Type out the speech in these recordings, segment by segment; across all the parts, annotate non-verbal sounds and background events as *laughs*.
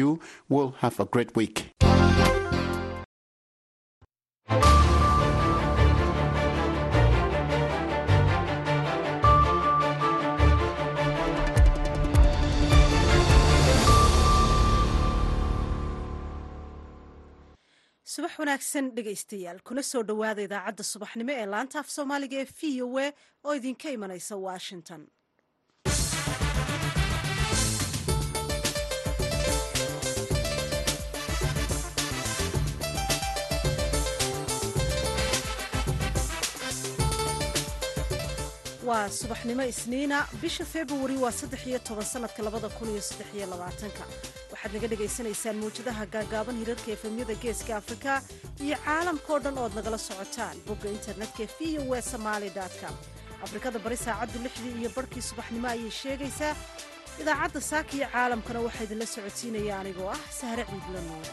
you will have a great week. subax wanaagsan dhegaystayaal kuna soo dhowaada idaacadda subaxnimo ee laanta af soomaaliga ee v o a oo idinka imanaysa washington waa subaxnimo isniina. Bisha februari waa saddex iyo toban sanadka labada kun iyo saddex iyo labaatanka. Waxaad naga dhagaysanaysaan mawjadaha gaagaaban hirarka efemyada geeska afrika iyo caalamkao dhan ood nagala socotaan bogga internetka v o e somaali com. Afrikada bari saacaddu lixdii iyo barhkii subaxnimo ayay sheegaysaa. Idaacadda saaka iyo caalamkana waxaa idinla socodsiinaya anigoo ah sahre ciidla nuur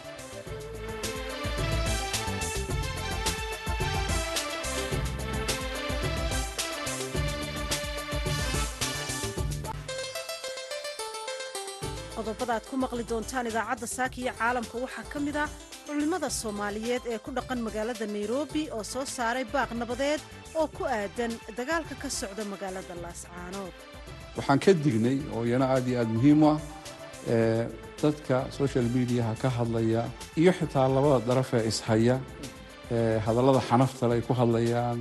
qodobada aad ku maqli doontaan idaacadda saaka iyo caalamka waxaa ka mid ah culimmada soomaaliyeed ee ku dhaqan magaalada nairobi oo soo saaray baaq nabadeed oo ku aadan dagaalka ka socda magaalada laascaanood waxaan ka dignay oo iyana aad iyo aad muhiim u ah dadka social mediaha ka hadlaya iyo xitaa labada daraf ee ishaya hadallada xanaftale ay ku hadlayaan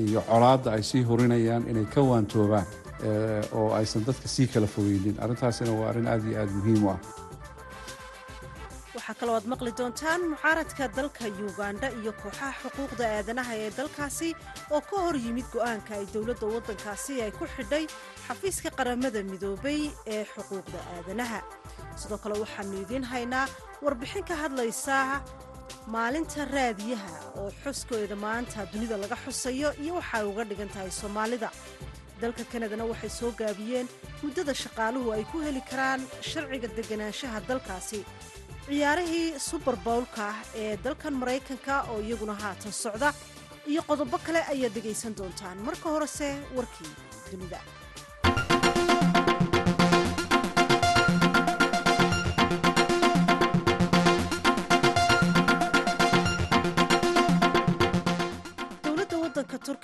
iyo colaadda ay sii hurinayaan inay ka waantoobaan oo aysan dadka sii kala fogeynin arrintaasina waa arrin aad iyo aad muhiim u ah. Waxaa kaloo aad maqli doontaan mucaaradka dalka yuganda iyo kooxaha xuquuqda aadanaha ee dalkaasi oo ka hor yimid go'aanka ay dowladda waddankaasi ay ku xidhay xafiiska qaramada midoobay ee xuquuqda aadanaha. Sidoo kale waxaannu idiin haynaa warbixin ka hadlaysa maalinta raadiyaha oo xuskeeda maanta dunida laga xusayo iyo waxa ay uga dhigan tahay soomaalida dalka kanadana waxay soo gaabiyeen muddada shaqaaluhu ay ku heli karaan sharciga deganaanshaha dalkaasi. Ciyaarihii suber bowlka ah ee dalkan maraykanka oo iyaguna haatan socda iyo qodobo kale ayaad dhegaysan doontaan. Marka horese warkii dunida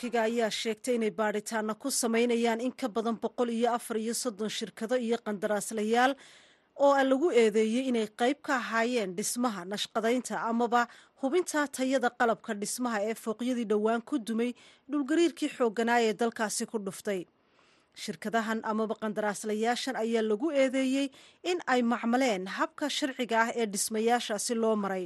turkiga ayaa sheegtay inay baadhitaana ku samaynayaan in ka badan boqol iyo afar iyo soddon shirkado iyo qandaraaslayaal oo lagu eedeeyey inay qayb ka ahaayeen dhismaha nashqadaynta amaba hubinta tayada qalabka dhismaha ee fooqyadii dhowaan ku dumay dhulgariirkii xoogganaa ee dalkaasi ku dhuftay. Shirkadahan amaba qandaraaslayaashan ayaa lagu eedeeyey in ay macmaleen habka sharciga ah ee dhismayaashaasi loo maray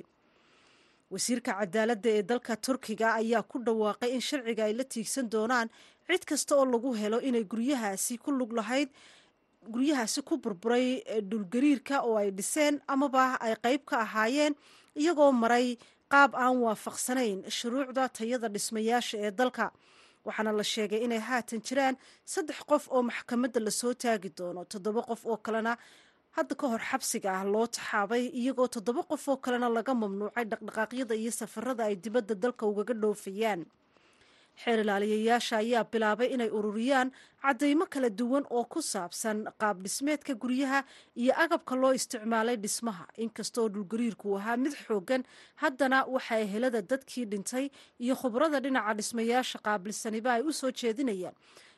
wasiirka cadaaladda ee dalka turkiga ayaa ku dhawaaqay in sharciga ay la tiigsan doonaan cid kasta oo lagu helo inay guryahaasi ku lug lahayd guryahaasi ku burburay dhulgariirka oo ay dhiseen amaba ay qayb ka ahaayeen iyagoo maray qaab aan waafaqsanayn shuruucda tayada dhismayaasha ee dalka. Waxaana la sheegay inay haatan jiraan saddex qof oo maxkamadda la soo taagi doono toddoba qof oo kalena hadda ka hor xabsiga ah loo taxaabay iyagoo toddoba qof oo kalena laga mamnuucay dhaqdhaqaaqyada iyo safarada ay dibadda dalka ugaga dhoofayaan xeer ilaaliyayaasha ayaa bilaabay inay ururiyaan caddaymo kala duwan oo ku saabsan qaab dhismeedka guryaha iyo agabka loo isticmaalay dhismaha. Inkastooo dhulgariirku ahaa mid xooggan haddana waxa helada dadkii dhintay iyo khubrada dhinaca dhismayaasha qaabilsaniba ay u soo jeedinayaan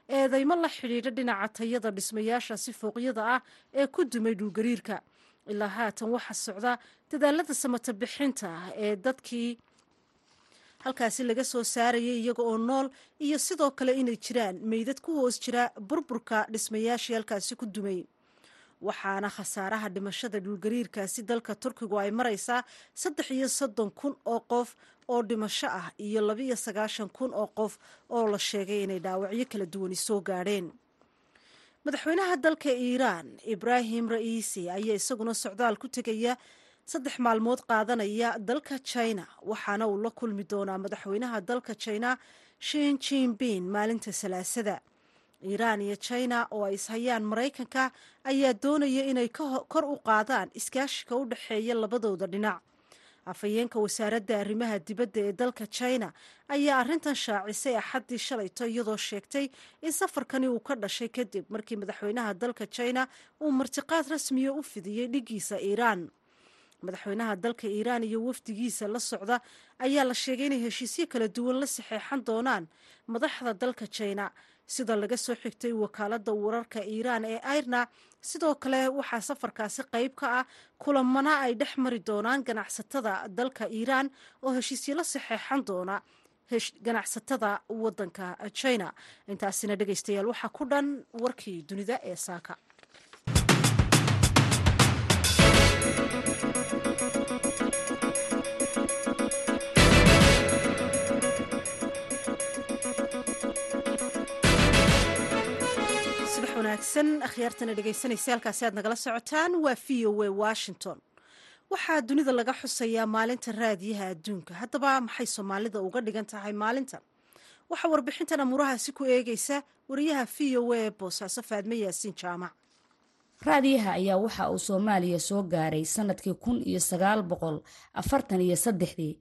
eedaymo la xidhiidha dhinaca tayada dhismayaashaasi fooqyada ah ee ku dumay dhulgariirka. Ilaa haatan waxaa socda dadaalada samata bixinta ah ee dadkii halkaasi laga soo saarayay iyaga oo nool iyo sidoo kale inay jiraan meydad ku hoos jira burburka dhismayaashii halkaasi ku dumay. Waxaana khasaaraha dhimashada dhulgariirkaasi dalka turkigu ay maraysaa saddex iyo soddon kun oo qof oo dhimasho ah iyo labiiyo sagaashan kun oo qof oo la sheegay inay dhaawacyo kala duwani soo gaadheen. Madaxweynaha dalka iiraan ibraahim ra'iisi ayaa isaguna socdaal ku tegaya saddex maalmood qaadanaya dalka china waxaana uu la kulmi doonaa madaxweynaha dalka china shin jinbin maalinta salaasada. Iiraan iyo china oo ay ishayaan maraykanka ayaa doonaya inay kor u qaadaan iskaashiga u dhexeeya labadooda dhinac afhayeenka wasaaradda arrimaha dibadda ee dalka china ayaa arrintan shaacisay axaddii shalayto iyadoo sheegtay in safarkani uu ka dhashay kadib markii madaxweynaha dalka china uu martiqaad rasmiya u fidiyey dhigiisa iiraan madaxweynaha dalka iiraan iyo wafdigiisa la socda ayaa la sheegay inay heshiisyo kala duwan la saxeexan doonaan madaxda dalka china. Sida laga soo xigtay wakaaladda wararka iiraan ee airna sidoo kale waxaa safarkaasi qayb ka ah kulamana ay dhex mari doonaan ganacsatada dalka iiraan oo heshiisyo la saxeexan doona ganacsatada wadanka china. Intaasina dhegeystayaal waxaa ku dhan warkii dunida ee saaka wanaagsan akhyaartana dhegeysanaysa halkaasi aad nagala socotaan waa v o a washington. Waxaa dunida laga xusayaa maalinta raadiyaha adduunka. Haddaba maxay soomaalida uga dhigan tahay maalintan waxaa warbixintan amuurahaasi ku eegeysa wariyaha v o a ee boosaaso faadme yaasiin jaamac. Raadiyaha ayaa waxa uu soomaaliya soo gaaray sannadkii kun iyo sagaal boqol afartan iyo saddexdii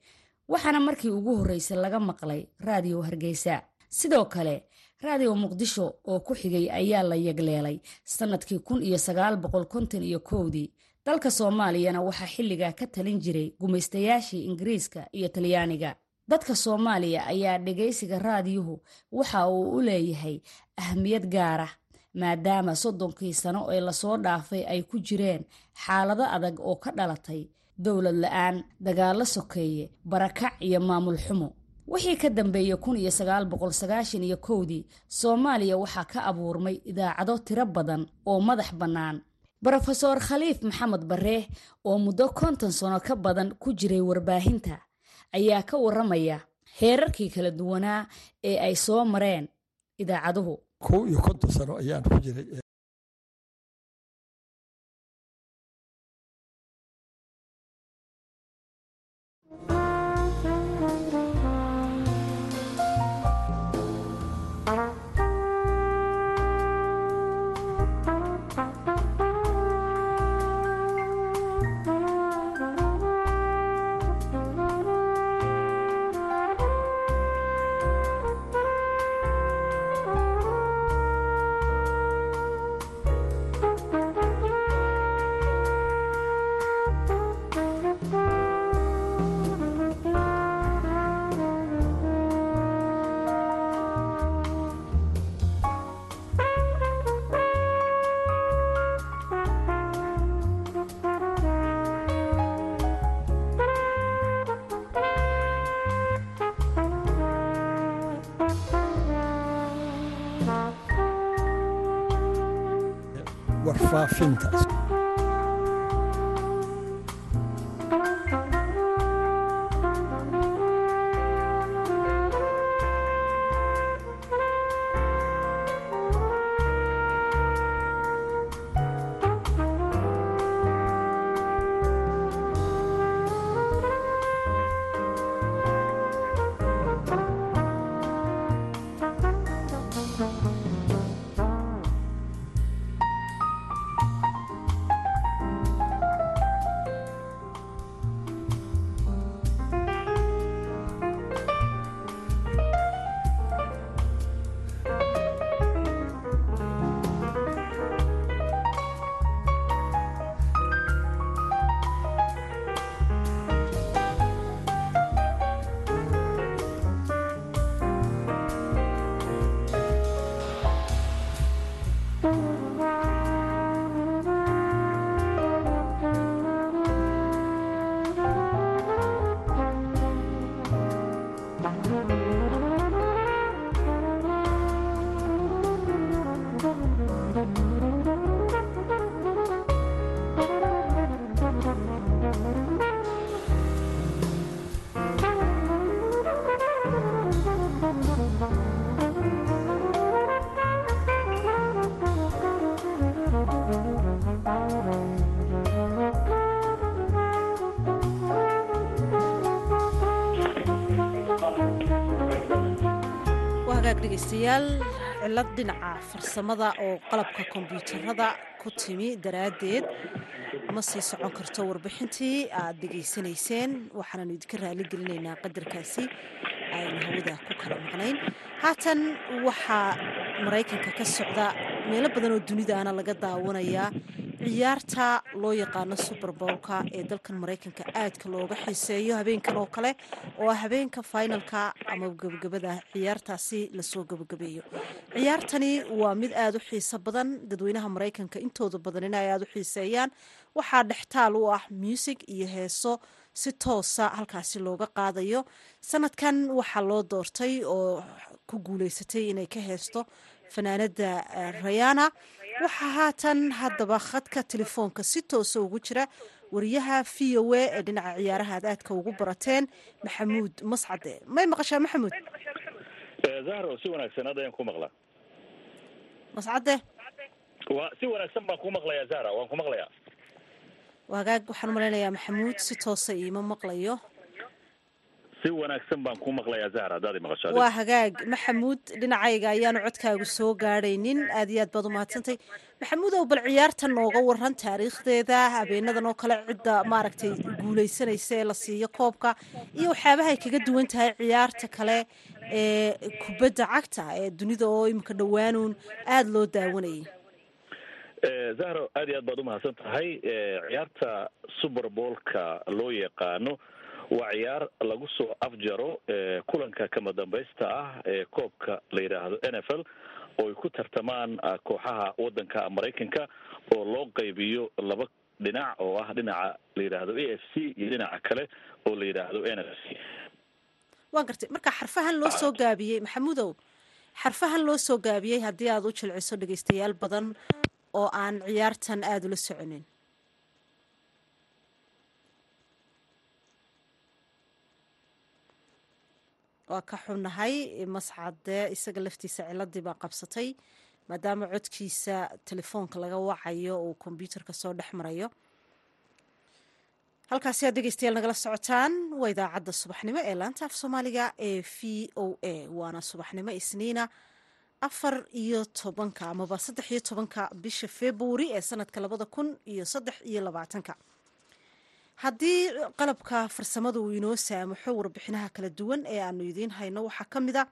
waxaana markii ugu horreysay laga maqlay raadiyo hargeysa. Sidoo kale raadiyo muqdisho oo ku xigay ayaa la yegleelay sannadkii kun iyo sagaal boqol konton iyo kowdii. Dalka soomaaliyana waxaa xilligaa ka talin jiray gumaystayaashii ingiriiska iyo talyaaniga. Dadka soomaaliya ayaa dhegaysiga raadiyuhu waxa uu u leeyahay ahmiyad gaara maadaama soddonkii sano ee la soo dhaafay ay ku jireen xaalado adag oo ka dhalatay dowlad la'aan dagaallo sokeeye barakac iyo maamul xumo wixii ka dambeeyey kun iyo sagaal boqol sagaashan iyo kowdii soomaaliya waxaa ka abuurmay idaacado tiro badan oo madax bannaan. Brofeor khaliif maxamed barre oo muddo konton sano ka badan ku jiray warbaahinta ayaa ka waramaya heerarkii kala duwanaa ee ay soo mareen idaacaduhu. Kow iyo konton sano ayaan ku jiray warfaafintaas dhegeystayaal cilad dhinaca farsamada oo qalabka kombyuutarada ku timi daraaddeed. Ma sii socon karto warbixintii aad dhegaysanayseen waxaananu idinka raali gelinaynaa qadarkaasi aynu hawada ku kala maqnayn. Haatan waxaa maraykanka ka socda meelo badan oo dunidaana laga daawanayaa. Ciyaarta loo yaqaano suberbolka ee dalkan maraykanka aadka looga xiiseeyo habeenkan oo kale oo ah habeenka finalka ama gabagabada ciyaartaasi la soo gabagabeeyo. Ciyaartani waa mid aada u xiiso badan dadweynaha maraykanka intooda badanina ay aada u xiiseeyaan. Waxaa dhextaal u ah muusig iyo heeso si toosa halkaasi looga qaadayo. Sanadkan waxaa loo doortay oo ku guuleysatay inay ka heesto fanaanada rayana waxaa haatan haddaba khadka telefoonka si toosa ugu jira wariyaha v o a ee dhinaca ciyaaraha ad aadka ugu barateen maxamuud mascade. May maqashaa maxamuud? Zahro si wanaagsan hadda ayaan ku maqlaa. Mascade? Wa si wanaagsan baan ku maqlayaa zahra waan ku maqlayaa. Hagaag waxaan umalaynayaa maxamuud si toosa iima maqlayo si wanaagsan baan ku maqlayaa zahra haddaad maqasho waa hagaag maxamuud dhinacayga ayaanu codkaagu soo gaadhaynin aad iyo aad baad umahadsantay maxamuudow bal ciyaartan nooga waran taariikhdeeda habeenadan oo kale cidda maaragtay guuleysanaysa ee la siiyo koobka iyo waxyaabahay kaga duwan tahay ciyaarta kale ee kubadda cagta ee dunida oo iminka dhowaanuun aada loo daawanayay zahro aad iyo aad baad umahadsan tahay ciyaarta superbolka loo yaqaano waa ciyaar lagu soo afjaro kulanka kama dambaysta ah ee koobka la yidhaahdo n f l oo ay ku tartamaan kooxaha wadanka maraykanka oo loo qaybiyo laba dhinac oo ah dhinaca la yidhaahdo a f c iyo dhinaca kale oo la yidhaahdo n f c. Waa gartay. Marka xarfahan loo soo gaabiyey maxamuudow xarfahan loo soo gaabiyey haddii aad u jilciso dhegeystayaal badan oo aan ciyaartan aada ula soconin waa ka xunnahay mascade isaga laftiisa ciladii baa qabsatay maadaama codkiisa telefoonka laga wacayo uu kombyuutarka soo dhex marayo. Halkaasi aad dhegeystayaal nagala socotaan waa idaacadda subaxnimo ee laanta af soomaaliga ee v o a waana subaxnimo isniina afar iyo tobanka amaba saddex iyo tobanka bisha februari ee sanadka labada kun iyo saddex iyo labaatanka haddii qalabka farsamada uu inoo saamaxo warbixinaha kala duwan ee aanu idiin hayno waxaa ka mid a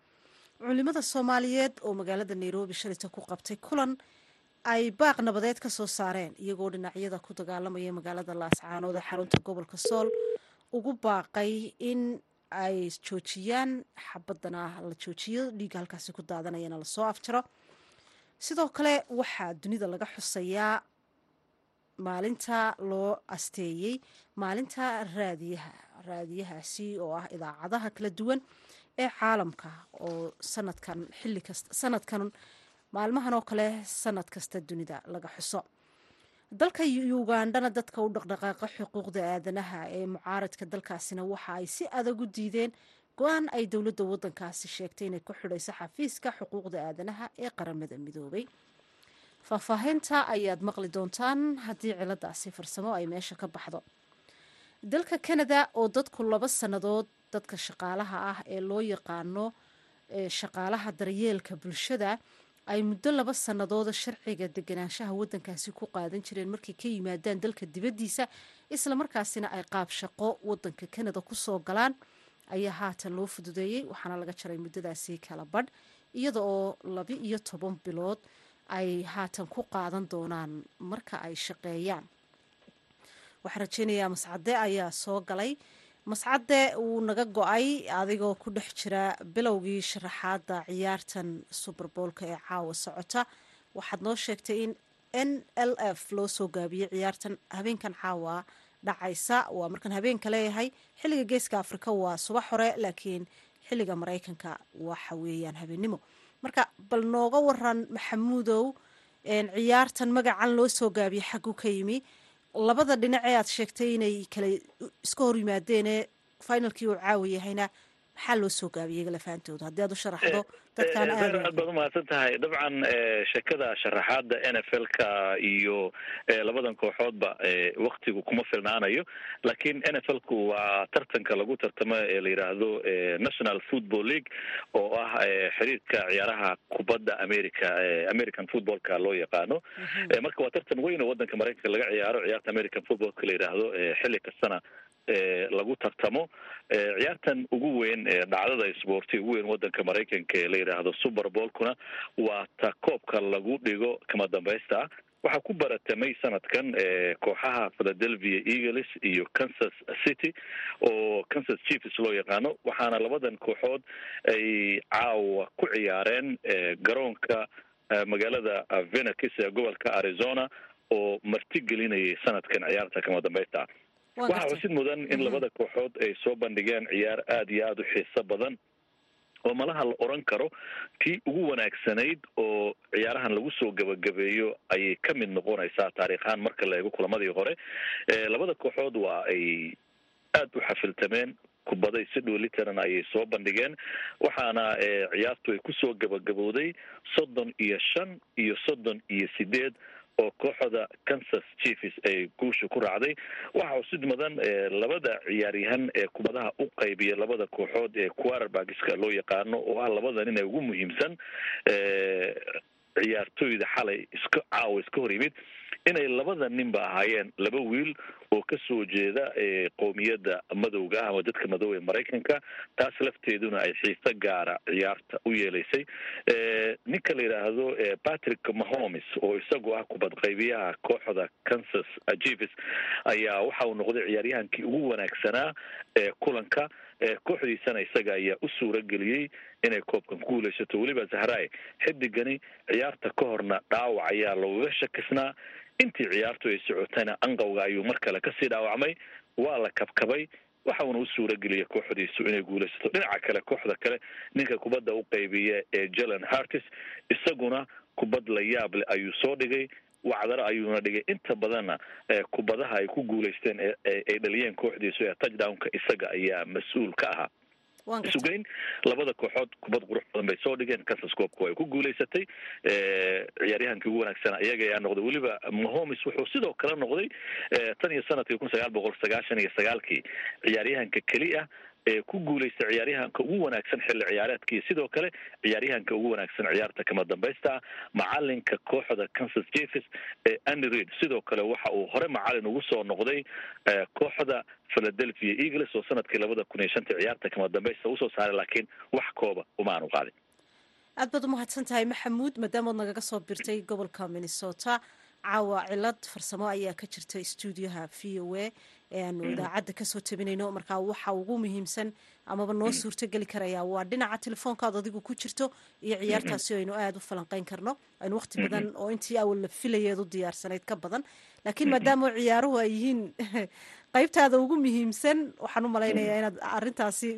culimada soomaaliyeed oo magaalada nairobi shalita ku qabtay kulan ay baaq nabadeed ka soo saareen iyagoo dhinacyada ku dagaalamaya magaalada laascaanood ee xarunta gobolka sool. Ugu baaqay in ay joojiyaan xabadana la joojiyo dhiigga halkaasi ku daadanayana la soo afjaro. Sidoo kale waxaa dunida laga xusayaa maalinta loo asteeyey maalinta raadiyaha raadiyahaasi oo ah idaacadaha kala duwan ee caalamka oo sanadkan xilli kasta sanadkan maalmahan oo kale sanad kasta dunida laga xuso. Dalka ugandhana dadka u dhaqdhaqaaqa xuquuqda aadanaha ee mucaaradka dalkaasina waxa ay si adag u diideen go'aan ay dowladda wadankaasi sheegtay inay ku xidhayso xafiiska xuquuqda aadanaha ee qaramada midoobay faahfaahinta ayaad maqli doontaan haddii ciladaasi farsamo ay meesha ka baxdo. Dalka canada oo dadku laba sannadood dadka shaqaalaha ah ee loo yaqaano shaqaalaha daryeelka bulshada ay muddo laba sannadooda sharciga deganaanshaha wadankaasi ku qaadan jireen markay ka yimaadaan dalka dibaddiisa islamarkaasina ay qaab shaqo wadanka canada ku soo galaan. Ayaa haatan loo fududeeyey waxaana laga jaray muddadaasi kala badh iyada oo laba iyo toban bilood ay haatan ku qaadan doonaan marka ay shaqeeyaan. Waxaan rajeynayaa mascade ayaa soo galay. Mascade wuu naga go'ay adigoo ku dhex jira bilowgii sharaxaada ciyaartan suberboolka ee caawa socota. Waxaad noo sheegtay in n l f loo soo gaabiyey ciyaartan habeenkan caawa dhacaysa. Waa markaan habeenka leeyahay xilliga geeska afrika waa subax hore laakiin xilliga maraykanka waxa weeyaan habeennimo marka bal nooga waran maxamuudow ciyaartan magacan loo soo gaabiyey xaggu ka yimi. Labada dhinac ee aad sheegtay inay kale iska hor yimaadeenee finalkii uu caawa yahayna maxaa loo soo gaabiyey lafaantooda haddii aad u sharaxdo dadkaan aad baad umahadsan tahay dabcan sheekada sharaxaada n f l ka iyo labadan kooxoodba waktigu kuma filnaanayo laakiin n f l ku waa tartanka lagu tartamo ee la yidhaahdo national football league. oo ah xiriirka ciyaaraha kubadda america american footballka loo yaqaano marka waa tartan weyn oo wadanka maraykanka laga ciyaaro ciyaarta american footballka la yidhaahdo xilli kastana lagu tartamo ciyaartan ugu weyn dhacdada isboorti ugu weyn wadanka maraykanka ee la yidhaahdo super bowlkuna waa ta koobka lagu dhigo kama dambaysta ah waxaa ku baratamay sanadkan kooxaha philadelphia eagles iyo kansas city oo kansas chiefs loo yaqaano waxaana labadan kooxood ay caawa ku ciyaareen garoonka magaalada venakis ee gobolka arizona oo martigelinayay sanadkan ciyaarta kama dambaysta waxaa xusid mudan in labada kooxood ay soo bandhigeen ciyaar aada iyo aada u xiiso badan oo malaha la oran karo. Tii ugu wanaagsanayd oo ciyaarahan lagu soo gabagabeeyo ayay ka mid noqonaysaa taariikhaan marka la eego kulamadii hore. Labada kooxood waa ay aada u xafiltameen kubaday si dhoolitaran ayay soo bandhigeen. Waxaana ciyaartu ay ku soo gabagabowday soddon iyo shan iyo soddon iyo sideed oo kooxda kansas chiefs ay guusha ku raacday. Waxaa xusid mudan labada ciyaaryahan ee kubadaha u qaybiya labada kooxood ee quarterbackska loo yaqaano oo ah labada nin ee ugu muhiimsan ciyaartooyda xalay iska caawa iska hor yimid inay labada ninba ahaayeen laba wiil oo ka soo jeeda qowmiyadda madowga ah ama dadka madow ee maraykanka taas lafteeduna ay xiise gaara ciyaarta u yeelaysay. Ninka la yidhaahdo patrick mahomes oo isagu ah kubad qaybiyaha kooxda kansas chiefs ayaa waxa uu noqday ciyaaryahankii ugu wanaagsanaa ee kulanka. Kooxdiisana isaga ayaa u suura geliyey inay koobkan ku guulaysato. Weliba zahrae xidigani ciyaarta ka horna dhaawac ayaa loogaga shakisnaa intii ciyaartu ay socotayna anqowga ayuu mar kale ka sii dhaawacmay waa la kabkabay waxauna u suura geliyay kooxdiisu inay guulaysato. Dhinaca kale kooxda kale ninka kubadda u qaybiya ee jalen hartis isaguna kubad la yaab leh ayuu soo dhigay wacdaro ayuuna dhigay. Inta badanna kubadaha ay ku guulaysteen ay dhaliyeen kooxdiisu ee touchdownka isaga ayaa mas'uul ka ahaa sugeyn labada kooxood kubad qurux badan bay soo dhigeen kansas koobka way ku guulaysatay ciyaaryahankii ugu wanaagsana iyaga ayaa noqday. Weliba mahomes wuxuu sidoo kale noqday tan iyo sannadkii kun sagaal boqol sagaashan iyo sagaalkii ciyaaryahanka keli ah ee ku guulaysta ciyaaryahanka ugu wanaagsan xilli ciyaareedkii sidoo kale ciyaaryahanka ugu wanaagsan ciyaarta kama dambaysta macalinka kooxda kansas chiefs ee andy reid. Sidoo kale waxa uu hore macalin ugu soo noqday kooxda philadelphia eagles oo sannadkii labada kun iyo shanta ciyaarta kama dambaysta u soo saaray laakiin wax kooba uma aanu qaadin. Aad baad umahadsan tahay maxamuud maadaamood nagaga soo birtay gobolka minnesota. Caawa cilad farsamo ayaa ka jirta stuudioha v o a ee aanu idaacadda ka soo tabinayno markaa waxa ugu muhiimsan amaba noo suurtogeli karaya waa dhinaca telefoonkaad adigu ku jirto iyo ciyaartaasi aynu aada u falanqeyn karno. Aynu waqti badan oo intii awal la filayeed u diyaarsanayd ka badan. Laakiin maadaama ciyaaruhu ay yihiin *laughs* qeybtaada ugu muhiimsan waxaan u malaynayaa inaad arintaasi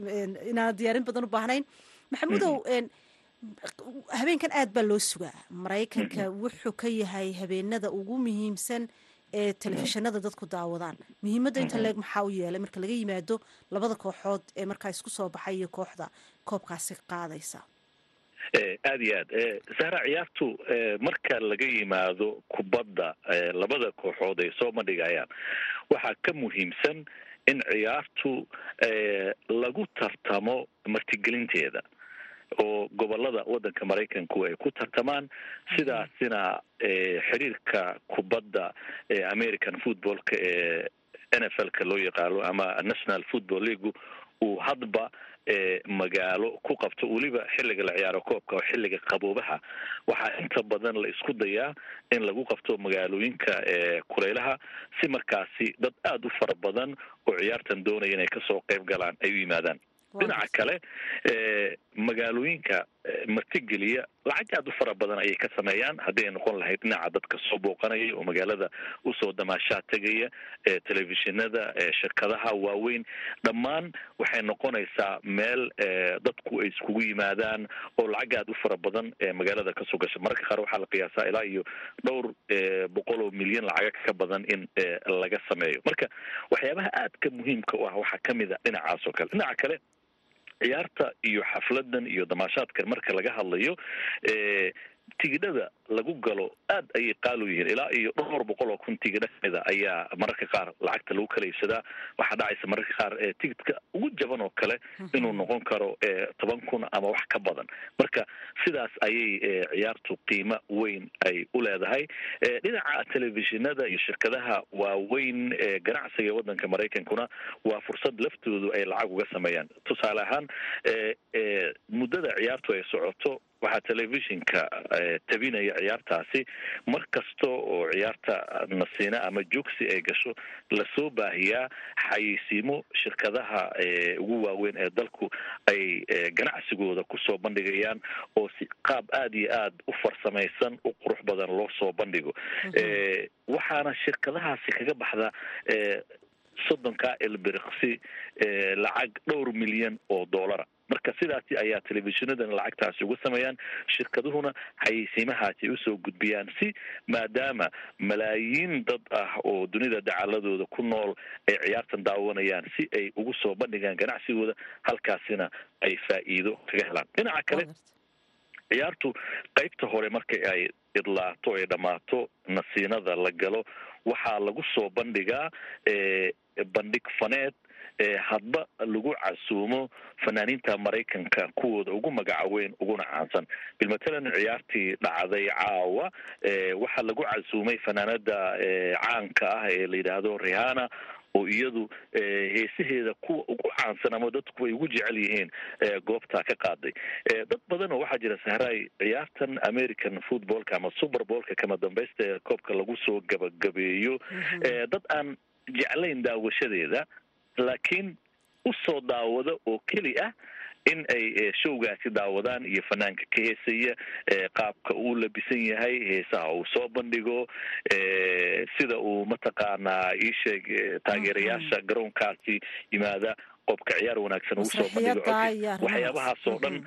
inaanad diyaarin badan u baahnayn. Maxamuudow habeenkan aad baa loo sugaa. Maraykanka wuxuu ka yahay habeenada ugu muhiimsan ee telefishinada dadku daawadaan. Muhiimadda inta leeg maxaa u yeelay marka laga yimaado labada kooxood ee markaa isku soo baxay iyo kooxda koobkaasi qaadaysa. Aada iyo aad. Sahra ciyaartu marka laga yimaado kubadda labada kooxood ay soo bandhigayaan waxaa ka muhiimsan in ciyaartu lagu tartamo martigelinteeda oo gobollada wadanka maraykanku ay ku tartamaan sidaasina xiriirka kubadda american footballka ee n f l ka loo yaqaano ama national football leagu uu hadba magaalo ku qabto weliba xilliga la ciyaaro koobka oo xilliga qaboobaha. Waxaa inta badan la isku dayaa in lagu qabto magaalooyinka kuleylaha si markaasi dad aada u fara badan oo ciyaartan doonaya inay ka soo qayb galaan ay u yimaadaan dhinaca kale magaalooyinka martigeliya lacag aada u fara badan ayay ka sameeyaan. Haddii ay noqon lahayd dhinaca dadka soo booqanaya oo magaalada u soo damaashaa tegaya telefishinada shirkadaha waaweyn. Dhammaan waxay noqonaysaa meel dadku ay iskugu yimaadaan oo lacag aada u fara badan magaalada ka soo gasha. Mararka qaar waxaa la qiyaasaa ilaa iyo dhowr boqol oo milyan lacaga ka badan in laga sameeyo. Marka waxyaabaha aadka muhiimka u ah waxaa ka mid a dhinacaas oo kale. Dhinaca kale ciyaarta iyo xafladan iyo damaashaadkan marka laga hadlayo tigidhada lagu galo aad ayay qaali yihiin. Ilaa iyo dhowr boqol oo kun tigidha kamida ayaa mararka qaar lacagta lagu kala iibsadaa waxaa dhacaysa mararka qaar tigidka ugu jaban oo kale inuu noqon karo toban kun ama wax ka badan. Marka sidaas ayay ciyaartu qiimo weyn ay u leedahay. Dhinaca telefishinada iyo shirkadaha waaweyn ee ganacsiga ee waddanka maraykankuna waa fursad laftoodu ay lacag uga sameeyaan. Tusaale ahaan muddada ciyaartu ay socoto waxaa telefishinka tabinaya ciyaartaasi. Mar kasta oo ciyaarta nasiina ama jugsi ay gasho la soo baahiyaa xayeysiimo shirkadaha ugu waaweyn ee dalku ay ganacsigooda ku soo bandhigayaan oo si qaab aada iyo aada u farsamaysan u qurux badan loo soo bandhigo. Waxaana shirkadahaasi kaga baxda soddonka elbiriksi lacag dhowr milyan oo dollara marka sidaasi ayaa telefishinadana lacagtaasi uga sameeyaan shirkaduhuna xayeysiimahaasi u soo gudbiyaan si maadaama malaayiin dad ah oo dunida dacaladooda ku nool ay ciyaartan daawanayaan si ay ugu soo bandhigaan ganacsigooda halkaasina ay faa'iido kaga helaan. Dhinaca kale ciyaartu qaybta hore marka ay idlaato ay dhammaato nasiinada la galo waxaa lagu soo bandhigaa bandhig faneed hadba lagu casuumo fanaaniinta maraykanka kuwooda ugu magaca weyn uguna caansan. Bilmatalan ciyaartii dhacday caawa waxaa lagu casuumay fanaanada caanka ah ee la yidhaahdo rihana oo iyadu heesaheeda kuwa ugu caansan ama dadku ay ugu jecel yihiin goobtaa ka qaaday. Dad badan oo waxaa jira sahraay ciyaartan american footballka ama superballka kama dambaysta ee koobka lagu soo gabagabeeyo. Dad aan jeclayn daawashadeeda laakiin u soo daawada oo keli ah in ay showgaasi daawadaan iyo fanaanka ka heesaya qaabka uu labisan yahay heesaha uu soo bandhigo sida uu mataqaanaa iisheeg taageerayaasha garoonkaasi yimaada qobka ciyaar wanaagsan uu soo bandhigo waxyaabahaas oo dhan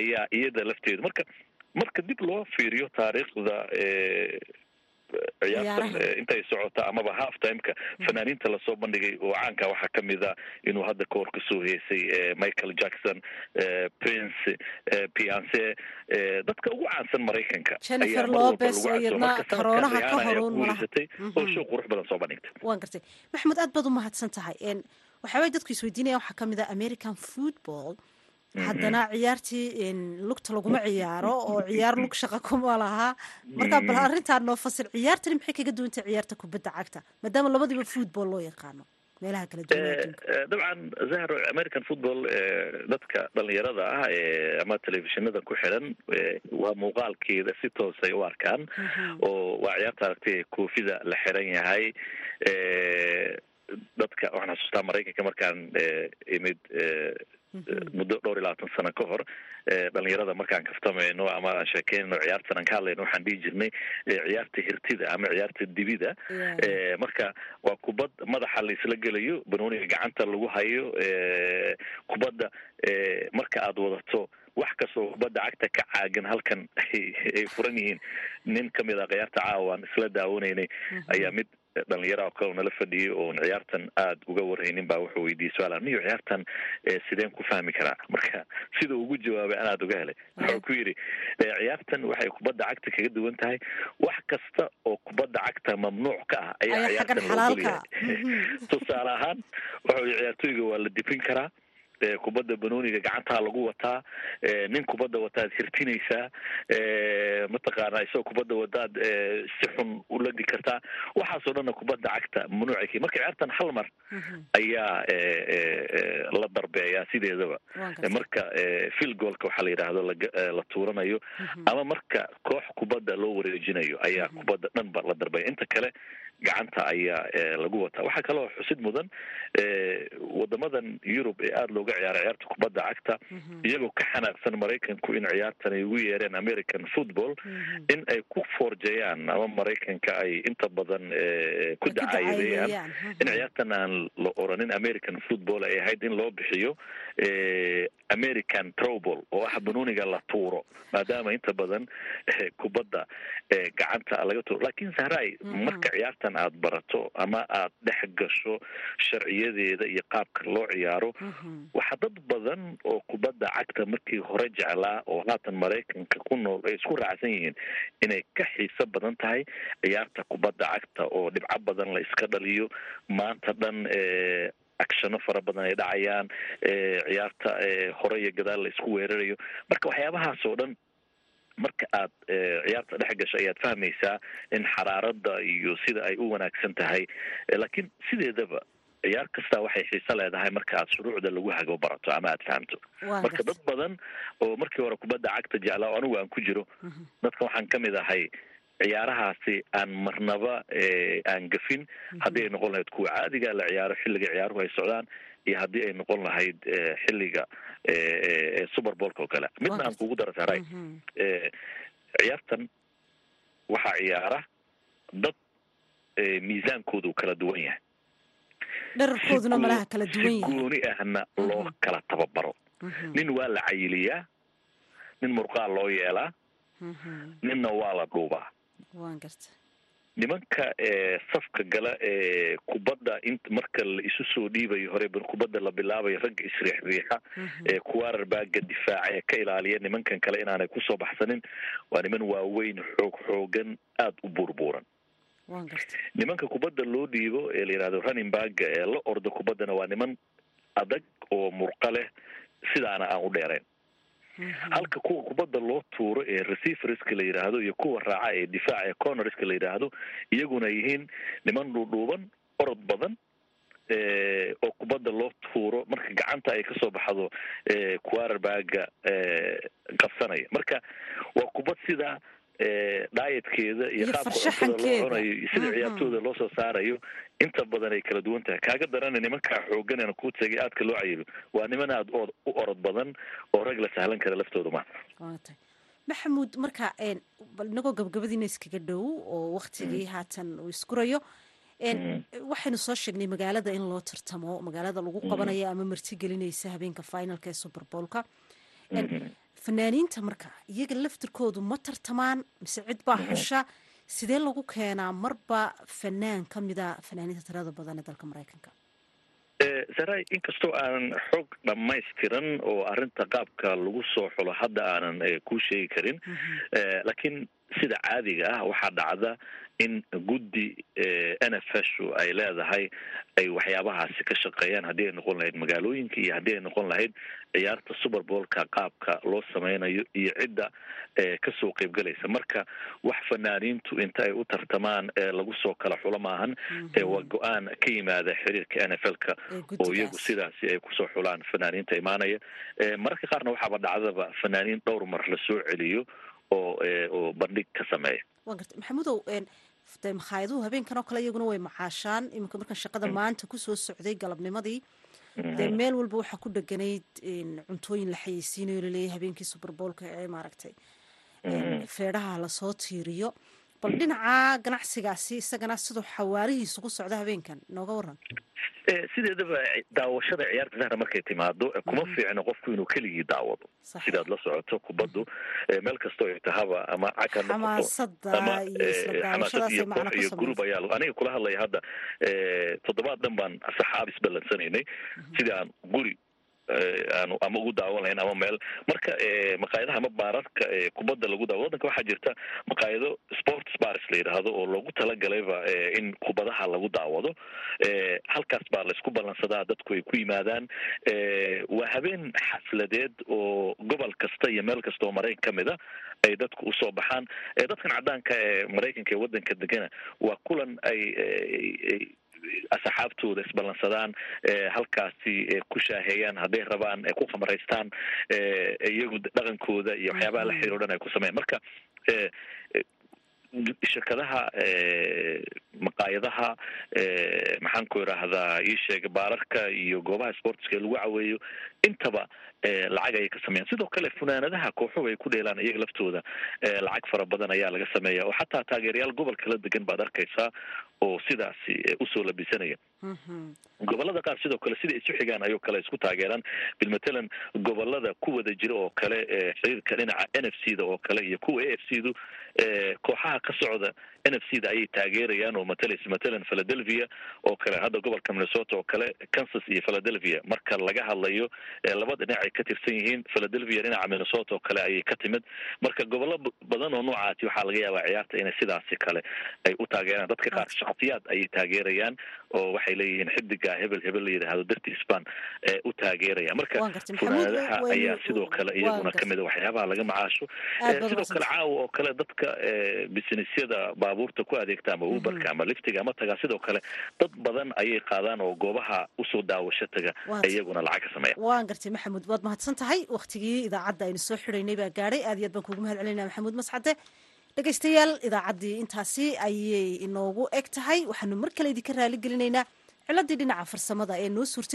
ayaa iyada lafteedu marka marka dib loo fiiriyo taariikhda ciyaartan intay socota amaba half timeka fanaaniinta la soo bandhigay oo caanka waxaa ka mid a inuu hadda kahor ka soo heesay michael jackson prince piance dadka ugu caansan maraykanka jennifer lopez oo iyadna karoonaha ka horun guuleysatay oo show qurux badan soo bandhigtay. Waan gartay maxamed aad baad umahadsan tahay waxaabay dadku isweydiinaya waxaa ka mid ah american football haddana ciyaartii lugta laguma ciyaaro oo ciyaar lug *laughs* shaqa kuma laha. Marka bal arrintaa noo fasil ciyaartani maxay kaga duwantay ciyaarta kubadda cagta? Maadaama labadiiba football loo yaqaano meelaha kala duwan dabcan zahro american football dadka dhalinyarada ah ama telefishinada ku xiran waa muuqaalkeeda si toosay u arkaan. Oo waa ciyaarta aragtay koofida la xiran yahay. Dadka waxaan xasuustaa maraykanka markaan imid muddo dhowr iyo labaatan sano ka hor dhalinyarada markaan kaftamayno ama aan sheekeynayno ciyaartan aan ka hadlayno waxaan dhihi jirnay ciyaarta hirtida ama ciyaarta dibida. Marka waa kubad madaxa laisla gelayo banooniga gacanta lagu hayo kubadda marka aada wadato wax kastoo kubadda cagta ka caagan halkan ay furan yihiin. Nin ka mid a ciyaarta caawaan isla daawanaynay ayaa mid dhalinyara oo kale nala fadhiyay oon ciyaartan aada uga warhaynin baa wuxuu weydiiyey su'aala niyo ciyaartan sideen ku fahmi karaa marka sida ugu jawaabay anaad uga helay. Wuxuu ku yidhi ciyaartan waxay kubadda cagta kaga duwan tahay. Wax kasta oo kubadda cagta mamnuuc ka ah ayaa ciyaartan loo golyahay *laughs* tusaale ahaan wuxuu ciyaartooyga waa la difin karaa kubadda banooniga gacantaa lagu wataa nin kubadda wataad hirtinaysaa mataqaana isagoo kubadda wadaad si xun uladi kartaa waxaasoo dhanna kubadda cagta mamnuuca ki marka ciyaartan hal mar ayaa la darbeeyaa sideedaba. Marka fil goolka waxaa la yidhaahdo la tuuranayo. Ama marka koox kubadda loo wareejinayo ayaa kubadda dhan ba la darbeeya inta kale gacanta ayaa lagu wataa waxaa kaloo xusid mudan wadamadan yurub ee aada looga ciyaara ciyaarta kubadda cagta iyagoo ka xanaaqsan maraykanku in ciyaartan ay ugu yeereen american football. In ay ku foorjayaan ama maraykanka ay inta badan ku dacaayadeeyaan in ciyaartan aan la oranin american football ay ahayd in loo bixiyo american troball oo ah banooniga la tuuro maadaama inta badan kubadda gacanta laga tuuro. Lakin sahray marka ciyaartan aada barato ama aada dhex gasho sharciyadeeda iyo qaabka loo ciyaaro. Waxaa dad badan oo kubadda cagta markii hore jeclaa oo haatan maraykanka ku nool ay isku raacsan yihiin inay ka xiiso badan tahay ciyaarta kubadda cagta oo dhibco badan la iska dhaliyo. Maanta dhan acshano fara badan ay dhacayaan ciyaarta hore iyo gadaal la isku weerarayo. Marka waxyaabahaas oo dhan marka aad ciyaarta dhex gasho ayaad fahmaysaa in xaraarada iyo sida ay u wanaagsan tahay. Laakiin sideedaba ciyaar kasta waxay xiiso leedahay marka aad shuruucda lagu hago barato ama aad fahamto. Marka dad badan oo markii hore kubadda cagta jeclaa oo anigu aan ku jiro dadka waxaan ka mid ahay ciyaarahaasi aan marnaba aan gafin. Haddii ay noqon lahayd kuwa caadiga la ciyaaro xilliga ciyaaruhu ay socdaan iyo haddii ay noqon lahayd xilliga superbolka oo kale midna aan kugu dara saray ciyaartan waxaa ciyaara dad miisaankoodu kala duwan yahay dherarkooduna malaha kala duwan si yahay gooni ahna loo kala tababaro nin waa la cayiliyaa nin murqaal loo yeelaa ninna waa la dhuubaa nimanka safka gala ee kubadda in marka la isu soo dhiibayo hore kubadda la bilaabayo ragga isriixriixa ee kuwarar baaga difaaca ee ka ilaaliya nimankan kale inaanay ku soo baxsanin. Waa niman waaweyn xoog xoogan aada u buurbuuran nimanka kubadda loo dhiibo ee la yidhahdo running baaga ee la ordo kubaddana waa niman adag oo murqa leh sidaana aan u dheerayn halka kuwa kubadda loo tuuro ee receiverska la yidhaahdo iyo kuwa raaca ee difaaca ee cornerska la yidhaahdo iyaguna yihiin niman dhuudhuuban orod badan oo kubadda loo tuuro marka gacanta ay ka soo baxdo quarterbaga qabsanaya. Marka waa kubad sida dhaayadkeeda iyo Iyo qaabka cuntada loo farshaxankeeda. cunayo iyo sida ciyaartooda loo soo saarayo inta badan ay kala duwan tahay kaaga darana nimankaa xooganana kuu tegay aadka loo cayilo waa niman aada u orod badan oo rag la sahlan kara laftooda ma maxamuud marka bal inagoo gabagabadiina iskaga dhow oo waktigii haatan uu iskurayo. Een, waxaynu soo sheegnay magaalada in loo tartamo magaalada lagu qabanayo ama martigelinaysa habeenka finalka ee superbolka fanaaniinta marka iyaga laftirkoodu ma tartamaan mise cid baa xusha. Sidee lagu keenaa marba fanaan ka mida fanaaniinta tirada badan ee dalka maraykanka? Saray inkastoo aanan xog dhammaystiran oo arrinta qaabka lagu soo xulo hadda aanan eh, kuu sheegi karin. Eh, laakiin sida caadiga ah waxaa dhacda in guddi n f s ay leedahay ay waxyaabahaasi ka shaqeeyaan. Haddii ay noqon lahayd magaalooyinka iyo haddii ay noqon lahayd ciyaarta superbolka qaabka loo sameynayo iyo cidda eh, ka soo qeybgalaysa marka wax fanaaniintu inta ay u tartamaan ee lagu soo kala xulo maahan ee waa go'aan ka yimaada xiriirka n f l ka oo iyagu sidaasi ay ku soo xulaan fanaaniinta imaanaya. Eh, mararka qaarna waxaaba dhacdaba fanaaniin dhowr mar la soo celiyo oo eh, oo bandhig ka sameeya. Waan garta. Maxamuudow een, dee makhaayadahu habeenkan oo kale iyaguna way macaashaan. Iminka markaan shaqada maanta ku soo socday galabnimadii dee meel walba waxaa ku dheganayd cuntooyin la xayeysiinayo la leeyahay habeenkii superboolka ee maaragtay. Een, feedhaha la soo tiiriyo. Bal dhinaca ganacsigaasi isagana siduu xawaarihiisu ku socda habeenkan nooga waran sideedaba daawashada ciyaarta sahra markay timaado kuma fiicno qofku inuu keligii daawado sidaad la socoto kubaddu meel kastoo ay tahaba ama cag ha noqoto xamaasada ama iyo xamaasad koox iyo ayaa aniga kula hadlaya hadda toddobaad dhan baan saxaab isballansanaynay sidii aan guri aanu ama ugu daawan lahayn ama meel. Marka eh, maqaayadaha ama baararka eh, kubadda lagu daawo waddanka waxaa jirta maqaayado sports bars la yidhaahdo oo loogu talagalayba eh, in kubadaha lagu daawado. Eh, halkaas baa laysku ballansadaa dadku ay ku yimaadaan. Eh, waa habeen xafladeed oo gobol kasta iyo meel kasta oo maraykan ka mid a ay dadku u soo baxaan. Eh, dadkan caddaanka ee maraykanka ee waddanka degana waa kulan ay- asxaabtooda isballansadaan eh, halkaasi eh, ku shaaheeyaan hadday rabaan ku khamraystaan eh, iyagu dhaqankooda iyo waxyaabaha la xiriiro dhan ay ku sameeyaan. Marka shirkadaha maqaayadaha eh, maxaan ku idhaahdaa ii sheega baararka iyo goobaha sportska ee lagu caweeyo intaba lacag ayay ka sameeyaan. Sidoo kale funaanadaha kooxuhu ay ku dheelaan iyaga laftooda. Lacag fara badan ayaa laga sameeya oo xataa taageerayaal gobol kala degan baad arkaysaa oo sidaasi u soo labisanaya gobollada qaar sidoo kale sida isu xigaan ayuu kale isku taageeraan. Bilmatalan gobollada ku wada jira oo kale xiriirka dhinaca n f c da oo kale iyo kuwa a f c du kooxaha ka socda n f c da ayay taageerayaan oo matalaysa matalan philadelphia oo kale hadda gobolka minnesota oo kale kansas iyo philadelphia. Marka laga hadlayo laba dhinac ay ka tirsan yihiin philadelphia dhinaca minnesota oo kale ayay ka timid. Marka gobollo badan oo noocaasi waxaa laga yaabaa ciyaarta inay sidaasi kale ay u taageeraan. Dadka qaar shakhsiyaad ayay taageerayaan oo waxay leeyihiin xidiga hebel hebel la yidhaahdo darti span ee u taageeraya. Marka funaanadaha ayaa sidoo kale iyaguna ka mid a waxyaabaha laga macaasho. Sidoo kale caawa oo kale dadka businessyada baabuurta ku adeegta ama uberka ama liftiga ama tagaa sidoo kale dad badan ayay qaadaan oo goobaha u soo daawasho taga iyaguna lacag ka sameeya. waan gartay maxamuud. Waad mahadsan tahay? Waktigii idaacadda aynu soo xidhaynay baa gaadhay aad iyo aad baan kuugu mahad celinaya maxamuud mascade dhegaystayaal idaacaddii intaasi ayay inoogu eg tahay waxaanu mar kale idinka raali gelinaynaa ciladii dhinaca farsamada ee noo suurtay